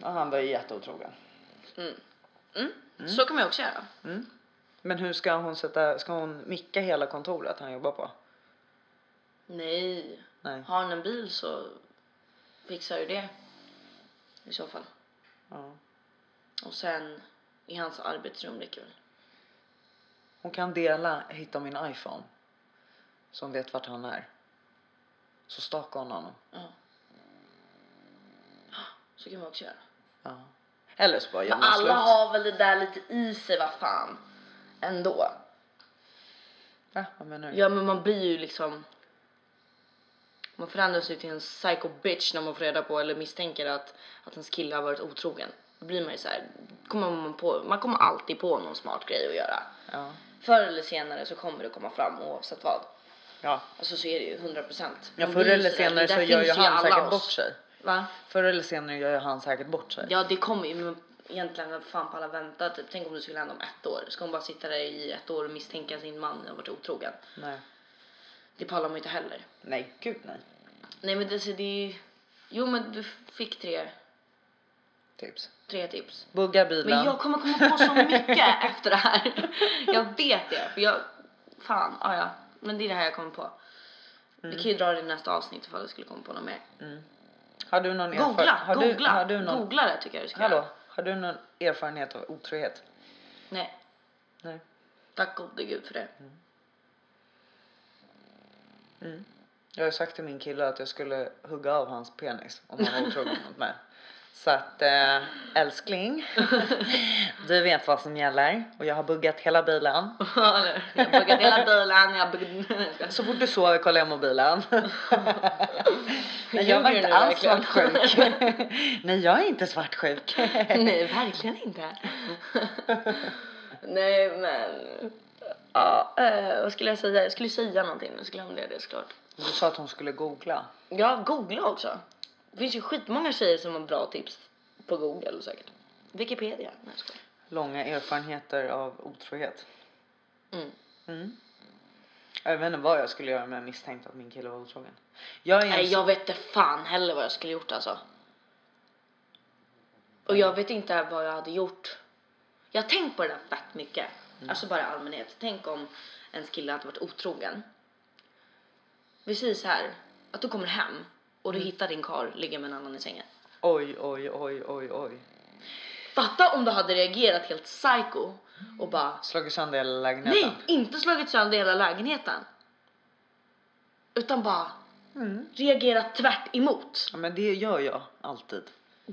Och han var ju jätteotrogen. Mm. Mm. Så kan man ju också göra. Mm. Men hur ska hon sätta, ska hon micka hela kontoret han jobbar på? Nej. Nej. Har han en bil så fixar ju det. I så fall. Ja. Och sen i hans arbetsrum räcker väl. Hon kan dela, hitta min iPhone. Så hon vet vart han är. Så stakar hon honom. Ja. Så kan man också göra. Ja. Eller så bara gör man alla slut. har väl det där lite i sig, vad fan. Ändå. Va? Vad menar du? Ja men man blir ju liksom. Man förändras ju till en psycho bitch när man får reda på eller misstänker att, att ens kille har varit otrogen. Då blir man ju så här, kommer man på, man kommer alltid på någon smart grej att göra. Ja. Förr eller senare så kommer det komma fram oavsett vad. Ja. Alltså så är det ju 100 procent. ja förr eller senare så gör ju han säkert bort sig. Va? Förr eller senare gör ju han säkert bort sig. Ja det kommer ju, men egentligen vad fan på alla vänta typ. Tänk om det skulle hända om ett år. Ska hon bara sitta där i ett år och misstänka sin man har varit otrogen? Nej. Det pallar man ju inte heller. Nej, gud nej. Nej men det, så det är ju... Jo men du fick tre, Tips. tre tips. Bugga bilen. Men jag kommer komma på så mycket efter det här. Jag vet det. För jag... Fan, ah, ja. Men det är det här jag kommer på. Vi kan ju dra det i nästa avsnitt ifall jag skulle komma på något mer. Har du någon erfarenhet? Googla, har googla, Du, har du någon... googla det tycker jag du ska Hallå? göra. Har du någon erfarenhet av otrohet? Nej, Nej. tack gode gud för det. Jag har sagt till min kille att jag skulle hugga av hans penis om han var otrogen mot mig. Så att äh, älskling, du vet vad som gäller och jag har buggat hela bilen. jag har buggat hela bilen, jag buggat... Så fort du sover kollar jag mobilen. Nej jag var inte alls svartsjuk. Nej jag är inte svartsjuk. Nej, verkligen inte. Nej, men... Ja, eh, vad skulle jag säga? Jag skulle säga någonting, men så glömde jag det såklart. Du sa att hon skulle googla. Ja, googla också. Det finns ju skitmånga tjejer som har bra tips på Google säkert. Wikipedia. Nej, jag skojar. Långa erfarenheter av otrohet. Mm. Mm. Jag vet inte vad jag skulle göra om jag misstänkte att min kille var otrogen. Jag är en Nej, jag vet inte fan heller vad jag skulle gjort alltså. Och jag vet inte vad jag hade gjort. Jag har tänkt på det där fett mycket. Alltså bara allmänhet. Tänk om ens kille hade varit otrogen. Vi säger så här, att du kommer hem och du hittar din karl ligga med en annan i sängen. Oj, oj, oj, oj, oj. Fatta om du hade reagerat helt psycho och bara Slagit sönder hela lägenheten. nej, inte slagit sönder hela lägenheten. Utan bara Mm. reagerat tvärt emot. Ja, men det gör jag alltid.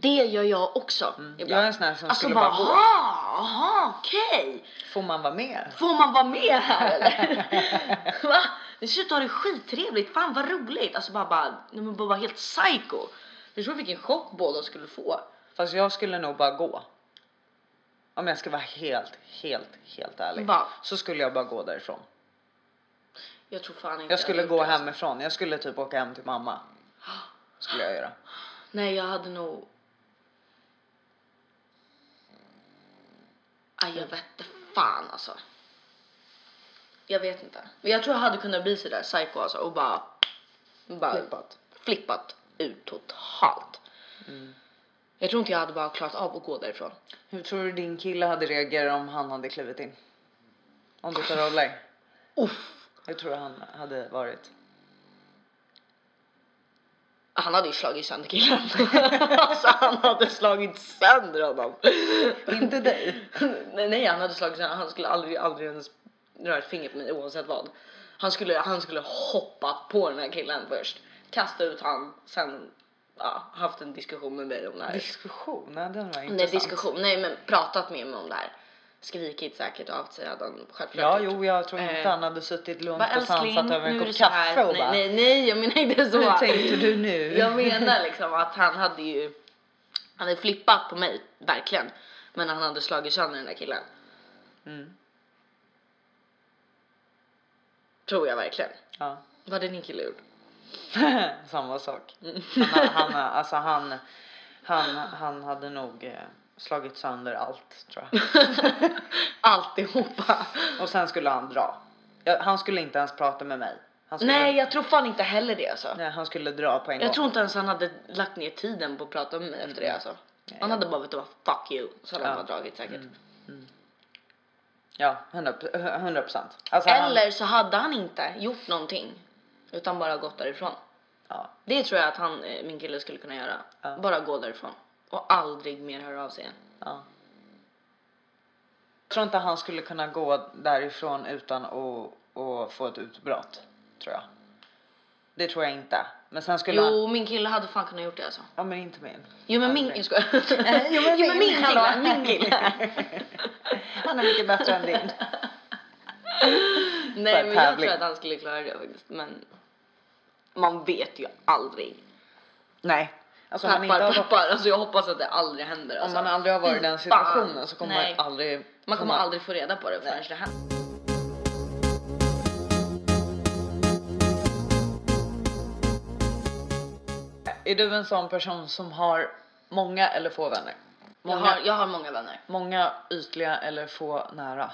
Det gör jag också. Jag är en sån här som alltså skulle bara, bara aha, aha, okej. Får man vara med? Får man vara med här eller? Va? Ni ser ut att ha det skittrevligt, fan vad roligt. Alltså bara, bara, men bara, bara helt psycho. Förstår du vilken chock båda skulle få? Fast jag skulle nog bara gå. Om jag ska vara helt, helt, helt ärlig. Va? Så skulle jag bara gå därifrån. Jag tror fan inte Jag skulle hade gå hemifrån. Jag skulle typ åka hem till mamma. Skulle jag göra. Nej, jag hade nog... Aj, jag vet inte fan alltså. Jag vet inte. Men jag tror jag hade kunnat bli sådär psycho alltså och bara... bara Flippat. flippat ut totalt. Mm. Jag tror inte jag hade bara klarat av att gå därifrån. Hur tror du din kille hade reagerat om han hade klivit in? Om du tar roller? Uff. Hur tror du han hade varit? Han hade ju slagit sönder killen. alltså han hade slagit sönder honom. Inte dig? nej, nej, han hade slagit sönder Han skulle aldrig, aldrig ens röra ett finger på mig oavsett vad. Han skulle, han skulle hoppat på den här killen först. Kasta ut han, sen ja, haft en diskussion med mig om det här. Diskussion? Nej, den var Nej, intressant. diskussion. Nej, men pratat med mig om det här. Skrikit säkert av sig hade han självklart Ja, gjort. jo, jag tror inte Eh, han hade suttit lugnt och sansat över en kopp kaffe och nej, bara nej, nej, jag menar inte så. Hur tänkte du nu? Jag menar liksom att han hade ju, han hade flippat på mig, verkligen. Men han hade slagit sönder den där killen. Mm. Tror jag verkligen. Ja. Vad hade din kille gjort? Samma sak. Han, han, alltså han, han, han hade nog eh, slagit sönder allt tror jag. Alltihopa. Och sen skulle han dra. Han skulle inte ens prata med mig. Han skulle, Nej, jag tror fan inte heller det alltså. nej, han skulle dra på en Jag gång. tror inte ens han hade lagt ner tiden på att prata med mig efter det alltså. Nej. Han hade bara vet du vad, fuck you. Så hade han Ja. bara dragit säkert. Ja, 100 procent. Alltså han- Eller så hade han inte gjort någonting. Utan bara gått därifrån. ja, Det tror jag att han, eh, min kille skulle kunna göra. Ja. Bara gå därifrån. Och aldrig mer höra av sig igen. ja. Jag tror inte han skulle kunna gå därifrån utan att, att få ett utbrott. Tror jag. Det tror jag inte. Men sen skulle han... Jo, min kille hade fan kunnat gjort det alltså. Ja men inte min. Jo men min, jag skojar. Jo, men min, min kille, min kille. Han är mycket bättre än din. Nej men jag tror att han skulle klara det faktiskt. Men man vet ju aldrig. Nej. Alltså om man, inte har, varit- peppar. Alltså jag hoppas att det aldrig händer. om Alltså. man aldrig har varit i den fan. situationen så kommer Nej. man aldrig... Man kommer aldrig få reda på det förrän det händer. Är du en sån person som har många eller få vänner? Jag Många, har, jag har många vänner. många ytliga eller få nära?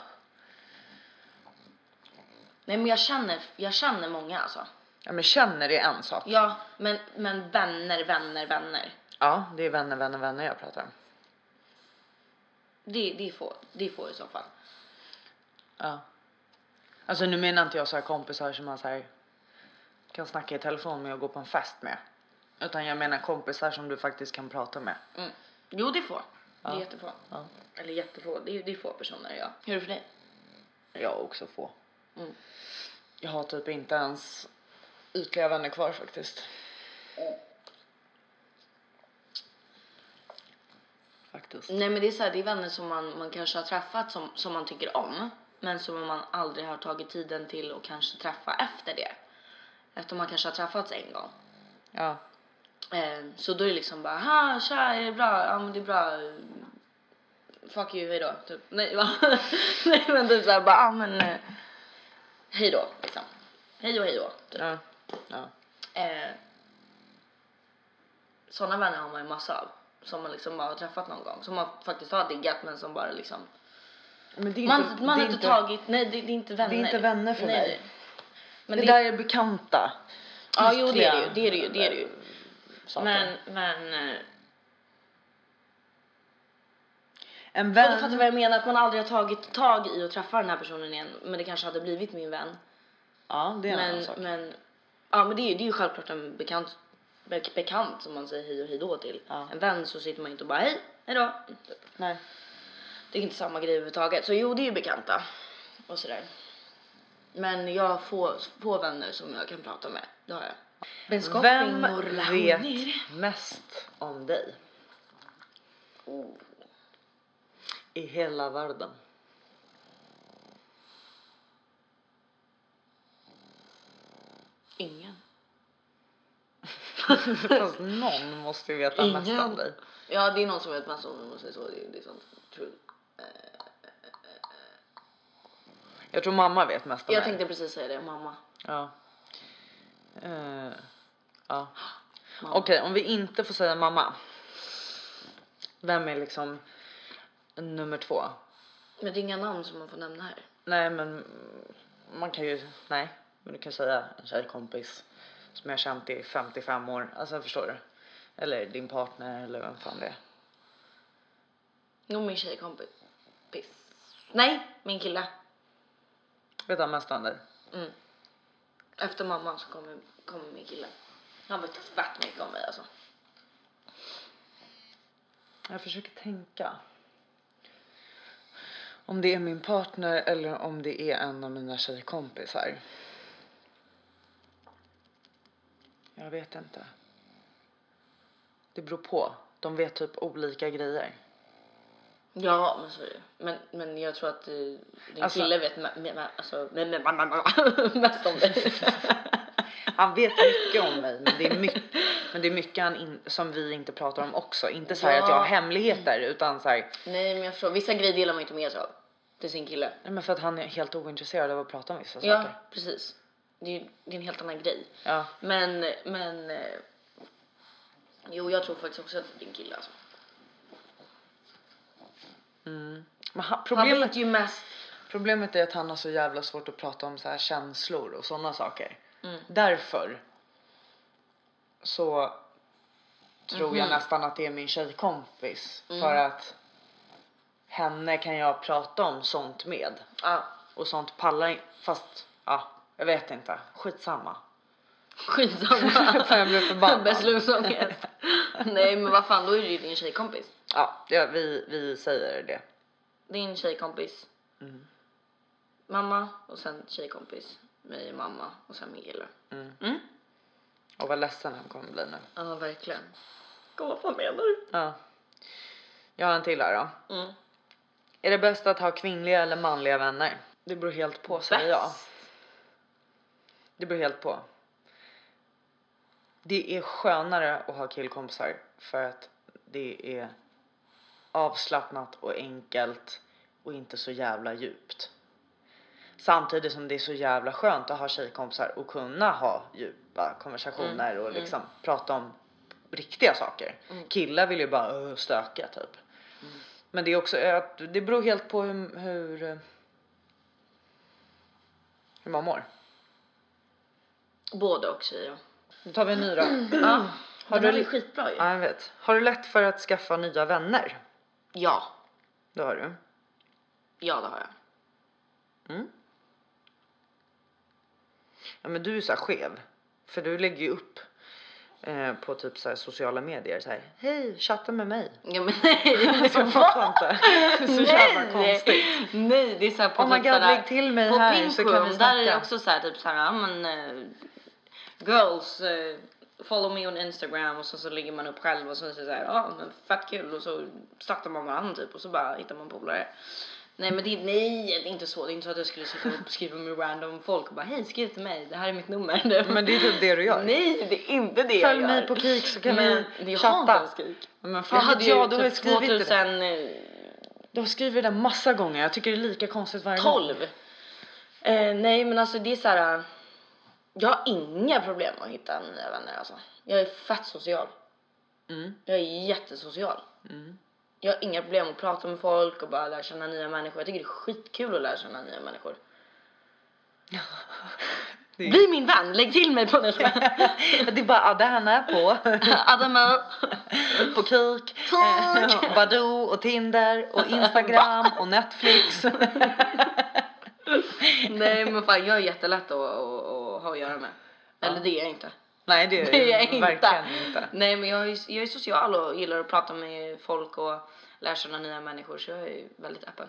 Nej men jag känner, jag känner många alltså. Ja men känner är en sak. Ja, men, men vänner, vänner, vänner. Ja, det är vänner, vänner, vänner jag pratar om. Det, det, är få, det är få i så fall. Ja. Alltså nu menar inte jag så här kompisar som man så här kan snacka i telefon med och gå på en fest med. Utan jag menar kompisar som du faktiskt kan prata med. Mm. Jo, det är få. Det är Ja. jättefå. Ja. Eller jättefå, det är, det är få personer ja. Hur är det för dig? Jag har också få. Mm. Jag har typ inte ens ytliga vänner kvar faktiskt. Faktiskt. Nej men det är så här, det är vänner som man, man kanske har träffat som, som man tycker om. Men som man aldrig har tagit tiden till och kanske träffa efter det. Eftersom man kanske har träffats en gång. Ja. Eh, så då är det liksom bara, ha tja är det bra? Ja men det är bra. Fuck you, hejdå. Typ. Nej, va? Nej men typ såhär bara, ja men eh, hejdå liksom. Hej och hejdå. Typ. Ja. Ja. Eh, Sådana vänner har man ju massa av. Som man liksom bara har träffat någon gång. Som man faktiskt har diggat men som bara liksom. Men det är Man, inte, man det har inte tagit, nej det, det är inte vänner. det är inte vänner för nej, mig. det, det, där är bekanta. ja jo det är det ju, det är det ju, det är det ju. saker. Men, men. eh, en Och vän. du fattar vad jag menar, att man aldrig har tagit tag i att träffa den här personen igen. Men det kanske hade blivit min vän. Ja, det är en annan Men, sak. men, ja men det är det är ju självklart en bekant, be, bekant som man säger hej och hej då till. Ja. En vän så sitter man inte och bara hej, hej då. Typ. Nej. Det är inte samma grej överhuvudtaget. Så jo, det är ju bekanta. Och sådär. Men jag har få, få vänner som jag kan prata med. Det har jag. Vem vet mest om dig Oh. i hela världen? Ingen. Fast någon måste ju veta mest om Ingen. dig. Ja, det är någon som vet mest om det, om man säger så. Det, det är sant. True. Jag tror mamma vet mest om Jag mig. tänkte precis säga det, mamma. Ja. Eh, ja. mamma. Okej, om vi inte får säga mamma. Vem är liksom nummer två? Men det är inga namn som man får nämna här. Nej, men man kan ju, nej, men du kan säga en tjejkompis som jag har känt i 55 år. Alltså förstår du? Eller din partner eller vem fan det är. Nog min tjejkompis. Nej, min kille. Vet han mest om dig? Mm. Efter mamma så kommer, kommer min kille. Han vet fett mycket om mig alltså. Jag försöker tänka. Om det är min partner eller om det är en av mina tjejkompisar. Jag vet inte. Det beror på. De vet typ olika grejer. Ja, men så är det. Men, men jag tror att din Alltså- kille vet me- me- me- alltså, me- me- me- me- mest om dig. Han vet mycket om mig men det är mycket, men det är mycket han in, som vi inte pratar om också. Inte så här att jag har Ja. hemligheter utan så här, Nej, men jag förstår. Vissa grejer delar man inte med sig av till sin kille. nej, men för att han är helt ointresserad av att prata om vissa Ja, saker. precis. Det är, det är en helt annan grej. Ja. Men, men. eh, Jo, jag tror faktiskt också att det är din kille alltså. Mm. Men han, Han problemet, vet ju mest. problemet är att han har så jävla svårt att prata om så här känslor och sådana saker. Mm. Därför så tror jag Mhm. nästan att det är min tjejkompis. Mm. För att henne kan jag prata om sånt med. Ja, Och sånt pallar in- Fast ja, jag vet inte. Skitsamma. skitsamma. Fan, jag blev förbannad. Beslutsångest. Nej, men vad fan, då är det ju din tjejkompis. Ja, det, vi, vi säger det. Din tjejkompis. Mm. Mamma och sen tjejkompis. Mig och mamma och sen min kille. Mm. Mm. Och vad ledsen han kommer bli nu. Ja, verkligen. Vad fan menar du? Ja. Jag har en till här då. Mm. Är det bäst att ha kvinnliga eller manliga vänner? Det beror helt på säger jag. Bäst. Det beror helt på. Det är skönare att ha killkompisar för att det är avslappnat och enkelt och inte så jävla djupt. Samtidigt som det är så jävla skönt att ha tjejkompisar och kunna ha djupa konversationer Mm, och mm. liksom prata om riktiga saker. Mm. Killar vill ju bara stöka typ. Mm. Men det är också att det beror helt på hur, hur, hur man mår. Både och säger jag. Nu tar vi en ny då. Ja. Har Har du är skitbra ju. Ja, jag vet. Har du lätt för att skaffa nya vänner? Ja. Det har du. Ja, det har jag. Mm. Ja, men du är så här skev. För du lägger ju upp eh, på typ så här sociala medier så här. Hej, chatta med mig. Ja, men nej. Jag fattar inte. Det är så jävla konstigt. Nej, det är såhär på Oh my typ god, sådär- lägg till mig på här så kan vi där är det snacka. också såhär typ såhär, ja men eh, girls eh, follow me on Instagram och så, så lägger man upp själv och så är det såhär, ja men fett kul och så startar man varandra typ och så bara hittar man polare. Nej men det, nej, det är inte så. Det är inte så att jag skulle sitta och skriva med random folk och bara hej skriv till mig, det här är mitt nummer. Men det är typ det du gör. Nej, det är inte det Följ jag gör. mig på Kik så kan men, vi chatta. Men Jag fan hade jag, du har ju typ skrivit det. 2012. Du har skrivit det massa gånger. Jag tycker det är lika konstigt varje gång. Eh, nej men alltså det är så här. äh, Jag har inga problem att hitta nya vänner alltså. Jag är fett social. Mm. Jag är jättesocial. Mm. Jag har inga problem att prata med folk och bara lära känna nya människor. Jag tycker det är skitkul att lära känna nya människor. Det Bli min vän, lägg till mig på det. Det är bara henne på, Adama. på Kik, eh, Badoo och Tinder och Instagram och Netflix. Nej men fan jag är jättelätt att, att, göra med. Eller det är jag inte. Nej det är Det är jag inte. verkligen inte. Nej men jag är, jag är social och gillar att prata med folk och lära känna nya människor så jag är väldigt öppen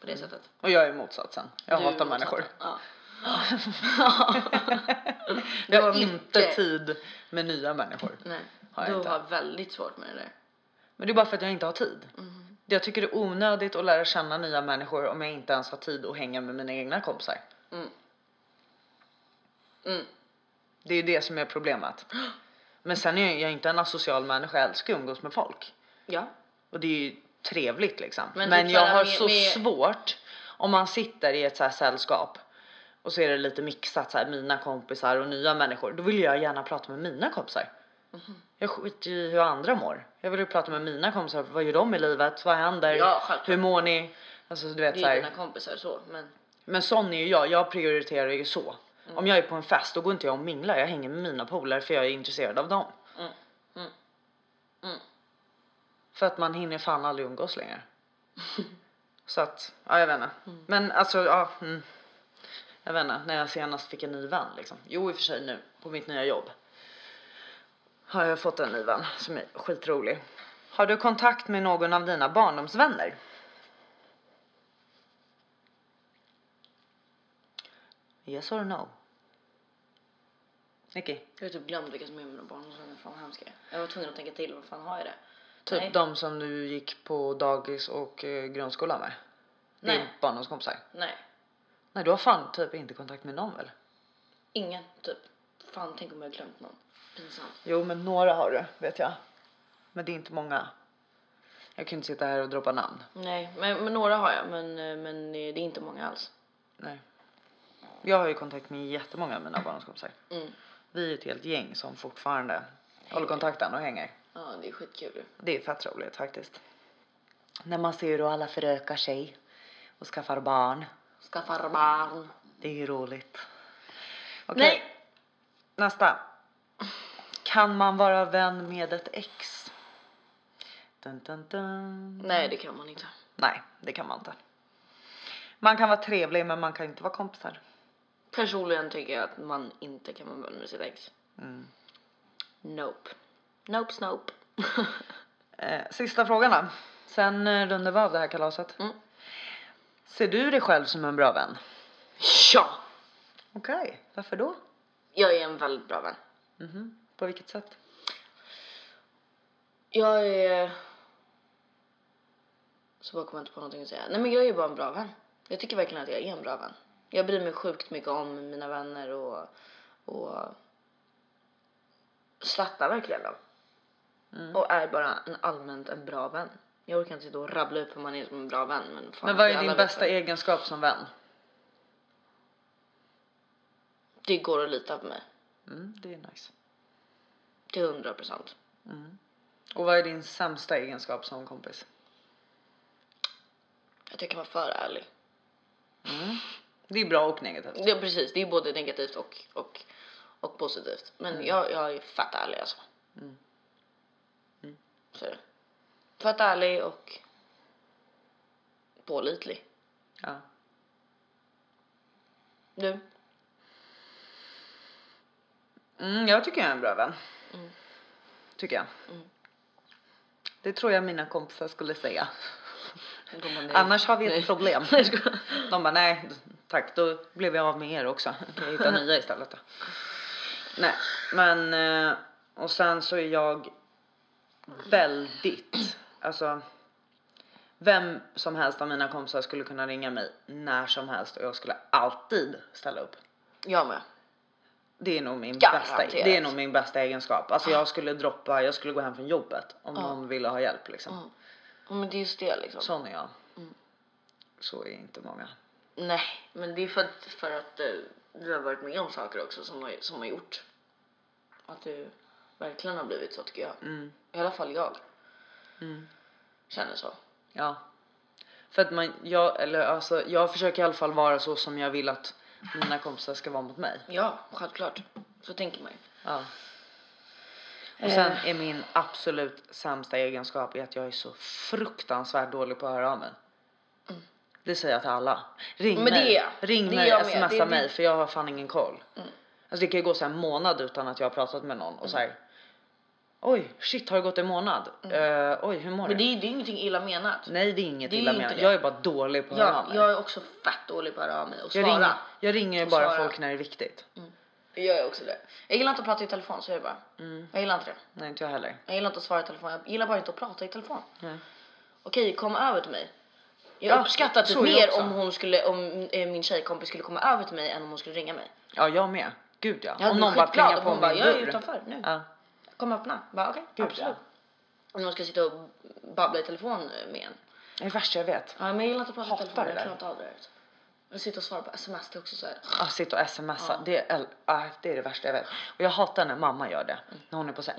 på det sättet. Och jag är motsatsen. Jag Du hatar människor. Ja. Jag har inte mycket. tid med nya människor. Nej, Har jag du inte. har väldigt svårt med det där. Men det är bara för att jag inte har tid. Mm. Jag tycker det är onödigt att lära känna nya människor om jag inte ens har tid att hänga med mina egna kompisar. Mm. Mm. Det är ju det som är problemet. Men sen är jag, inte en asocial människa, jag älskar att umgås med folk. Ja. Och det är ju trevligt liksom. Men Men, jag har med- så med- svårt om man sitter i ett så här sällskap och så är det lite mixat så här mina kompisar och nya människor. Då vill jag gärna prata med mina kompisar. Mhm. Jag skiter i hur andra mår. Jag vill ju prata med mina kompisar. Vad gör de i livet? Vad händer? Ja, självklart. hur mår ni? Alltså du vet Det så är här. ju dina kompisar så men Men sån är ju jag. Jag prioriterar ju så. Mm. Om jag är på en fest då går inte jag och minglar. Jag hänger med mina polare för jag är intresserad av dem. Mm. Mm. Mm. För att man hinner fan aldrig umgås längre. så att, ja jag vet inte. Mm. Men alltså, ja. Jag vet inte, när jag senast fick en ny vän liksom. Jo i och för sig nu på mitt nya jobb. Har jag fått en ny vän som är skitrolig. Har du kontakt med någon av dina barndomsvänner? Yes or no? Nicky? jag har typ glömt vilka som är mina barndomsvänner. Fan vad hemskt jag är. Jag var tvungen att tänka till. Vad fan har jag det? Typ Nej. de som du gick på dagis och eh, grundskola med? Din Nej. barndomskompisar? Nej. Nej du har fan typ inte kontakt med någon väl? Ingen typ. Fan tänk om jag har glömt någon. Pinsamt. Jo men några har du vet jag. Men det är inte många. Jag kan inte sitta här och droppa namn. Nej men, men några har jag men, eh, men eh, det är inte många alls. Nej. Jag har ju kontakt med jättemånga av mina barndomskompisar. Mm. Vi är ett helt gäng som fortfarande håller kontakten och hänger. Ja det är skitkul. Det är fett roligt faktiskt. När man ser hur alla förökar sig och skaffar barn. Skaffar barn. Det är ju roligt. Okej, Nej. nästa. Kan man vara vän med ett ex? Dun, dun, dun. Nej det kan man inte. Nej, det kan man inte. Man kan vara trevlig men man kan inte vara kompisar. Personligen tycker jag att man inte kan vara vän med sitt ex. Mm. Nope. Nope snope. Eh, sista frågan då. Sen eh, rundar vi av det här kalaset. Mm. Ser du dig själv som en bra vän? ja! Okej, varför då? Jag är en väldigt bra vän. Mhm. På vilket sätt? Jag är... Så bara kommer jag inte på någonting att säga. Nej men jag är bara en bra vän. Jag tycker verkligen att jag är en bra vän. Jag bryr mig sjukt mycket om mina vänner och... och slattar verkligen dem. Mm. Och är bara en allmänt en bra vän. Jag orkar inte sitta och rabbla upp hur man är som en bra vän. Men, fan, Men vad är din bästa det. egenskap som vän? Det går att lita på mig. Mm, det är nice. Till hundra procent. Mm. Och vad är din sämsta egenskap som kompis? Att jag kan vara för ärlig. Mm. Det är bra och negativt. Det är precis, det är både negativt och, och, och positivt. Men jag, jag är fett ärlig alltså. Mm. Mm. Så. Fett ärlig och pålitlig. Ja. Du? Mm, jag tycker jag är en bra vän. Mm. Tycker jag. Mm. Det tror jag mina kompisar skulle säga. Annars har vi ett problem. De bara nej tack då blev vi av med er också. Kan jag hitta nya istället då. Nej men eh, och sen så är jag väldigt alltså vem som helst av mina kompisar skulle kunna ringa mig när som helst och jag skulle alltid ställa upp. Jag med. Det är nog min Garanterat. bästa, det är nog min bästa egenskap. Alltså jag skulle droppa, jag skulle gå hem från jobbet om någon ville ha hjälp liksom. Mm. Ja, Men det är just det liksom. Sån är jag. Mm. Så är inte många. Nej, men det är för att, för att eh, du har varit med om saker också som har, som har gjort att du verkligen har blivit så tycker jag. Mm. I alla fall jag Mm. känner så. Ja. För att man, jag, eller alltså, jag försöker i alla fall vara så som jag vill att mina kompisar ska vara mot mig. Ja, självklart. Så tänker man ju. Ja. Och sen Eh. är min absolut sämsta egenskap är att jag är så fruktansvärt dålig på att höra av mig. Det säger jag till alla. Ring Mm. Men det mig, är jag. ring Det är mig, jag smsa Det är mig det- för jag har fan ingen koll. Mm. Alltså det kan ju gå så en månad utan att jag har pratat med någon och så här. Oj, shit har det gått en månad? Eh, oj, hur mår Mm. Men du? det är, det är ingenting illa menat. Nej det är inget det är illa menat. det. Jag är bara dålig på att höra av Jag, mig. jag är också fett dålig på att höra av mig och Jag svara. ringer, jag ringer ju bara svara. folk när det är viktigt. Jag gör också det. Jag gillar inte att prata i telefon, så är det bara. Mm. Jag gillar inte det. Nej inte jag heller. Jag gillar inte att svara i telefon. Jag gillar bara inte att prata i telefon. Nej. Okej, kom över till mig. Jag Ja, uppskattar typ så är jag mer om hon skulle, om eh, min tjejkompis skulle komma över till mig än om hon skulle ringa mig. Ja jag med. Gud ja. Jag Om någon bara plingar på hon bara, min jag är dörr. utanför nu. Ja. Kom och öppna. Bara okej, Gud, absolut. Om någon ska sitta och babbla i telefon med en. Det är det värsta jag vet. Ja, men jag gillar inte att prata i telefon, jag klarar inte av det. sitter och svarar på sms, det är också så här. Att sitta och smsa, Ja. det, är, ah, det är det värsta jag vet. Och jag hatar när mamma gör det. När hon är på så här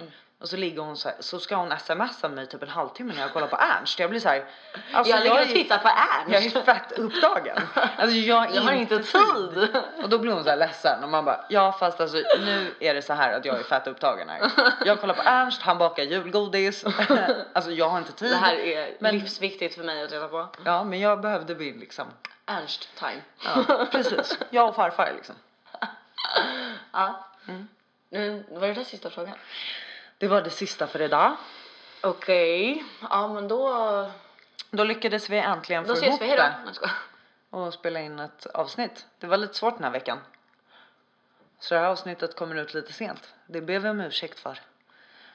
Mm. Och så ligger hon så här, så ska hon smsa mig typ en halvtimme när jag kollar på Ernst. Jag blir så här. Alltså jag ligger och tittar på Ernst. Jag är fett upptagen. Alltså jag, Jag har inte tid. Och då blir hon så här ledsen och man bara ja fast alltså nu är det så här att jag är fett upptagen här. Jag kollar på Ernst, han bakar julgodis. Alltså jag har inte tid. Det här är Men- livsviktigt för mig att reda på. Ja men jag behövde min liksom. Ernst time. Ja precis. Jag och farfar liksom. Ja. Mm. Nu var det där sista frågan. Det var det sista för idag. Okej. Ja men då, Då lyckades vi äntligen då få ihop vi. Hejdå. det och spela in ett avsnitt. Det var lite svårt den här veckan. Så det här avsnittet kommer ut lite sent. Det ber vi om ursäkt för.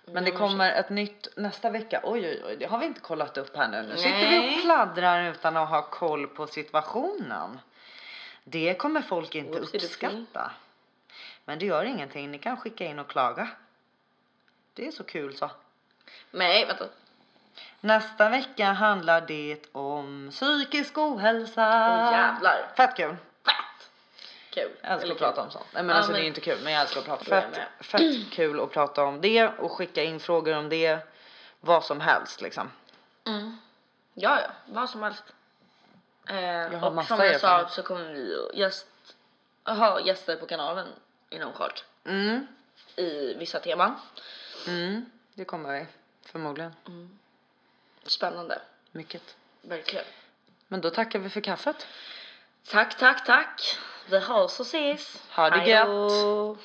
Men det om kommer ett nytt nästa vecka. Oj oj oj, det har vi inte kollat upp här nu. Nu sitter vi och pladdrar utan att ha koll på situationen. Det kommer folk inte uppskatta. Men det gör ingenting, ni kan skicka in och klaga. Det är så kul så. Nej vänta. Nästa vecka handlar det om psykisk ohälsa. Åh, jävlar. Fett kul. Fett! Kul. Jag älskar Eller att prata kul. om sånt. Nej men Ja, alltså men- det är inte kul men jag älskar att prata. Jag är Fett, fett kul att prata om det och skicka in frågor om det. Vad som helst liksom. Mm. Ja ja, vad som helst. Eh, har och massa som jag sa så kommer vi gäst, ha gäster på kanalen inom kort. Mm. I vissa teman. Mm. Det kommer vi. Förmodligen. Spännande. Mycket. Verkligen. Men då tackar vi för kaffet. Tack, tack, tack. Vi hörs och ses. Ha det Hej då.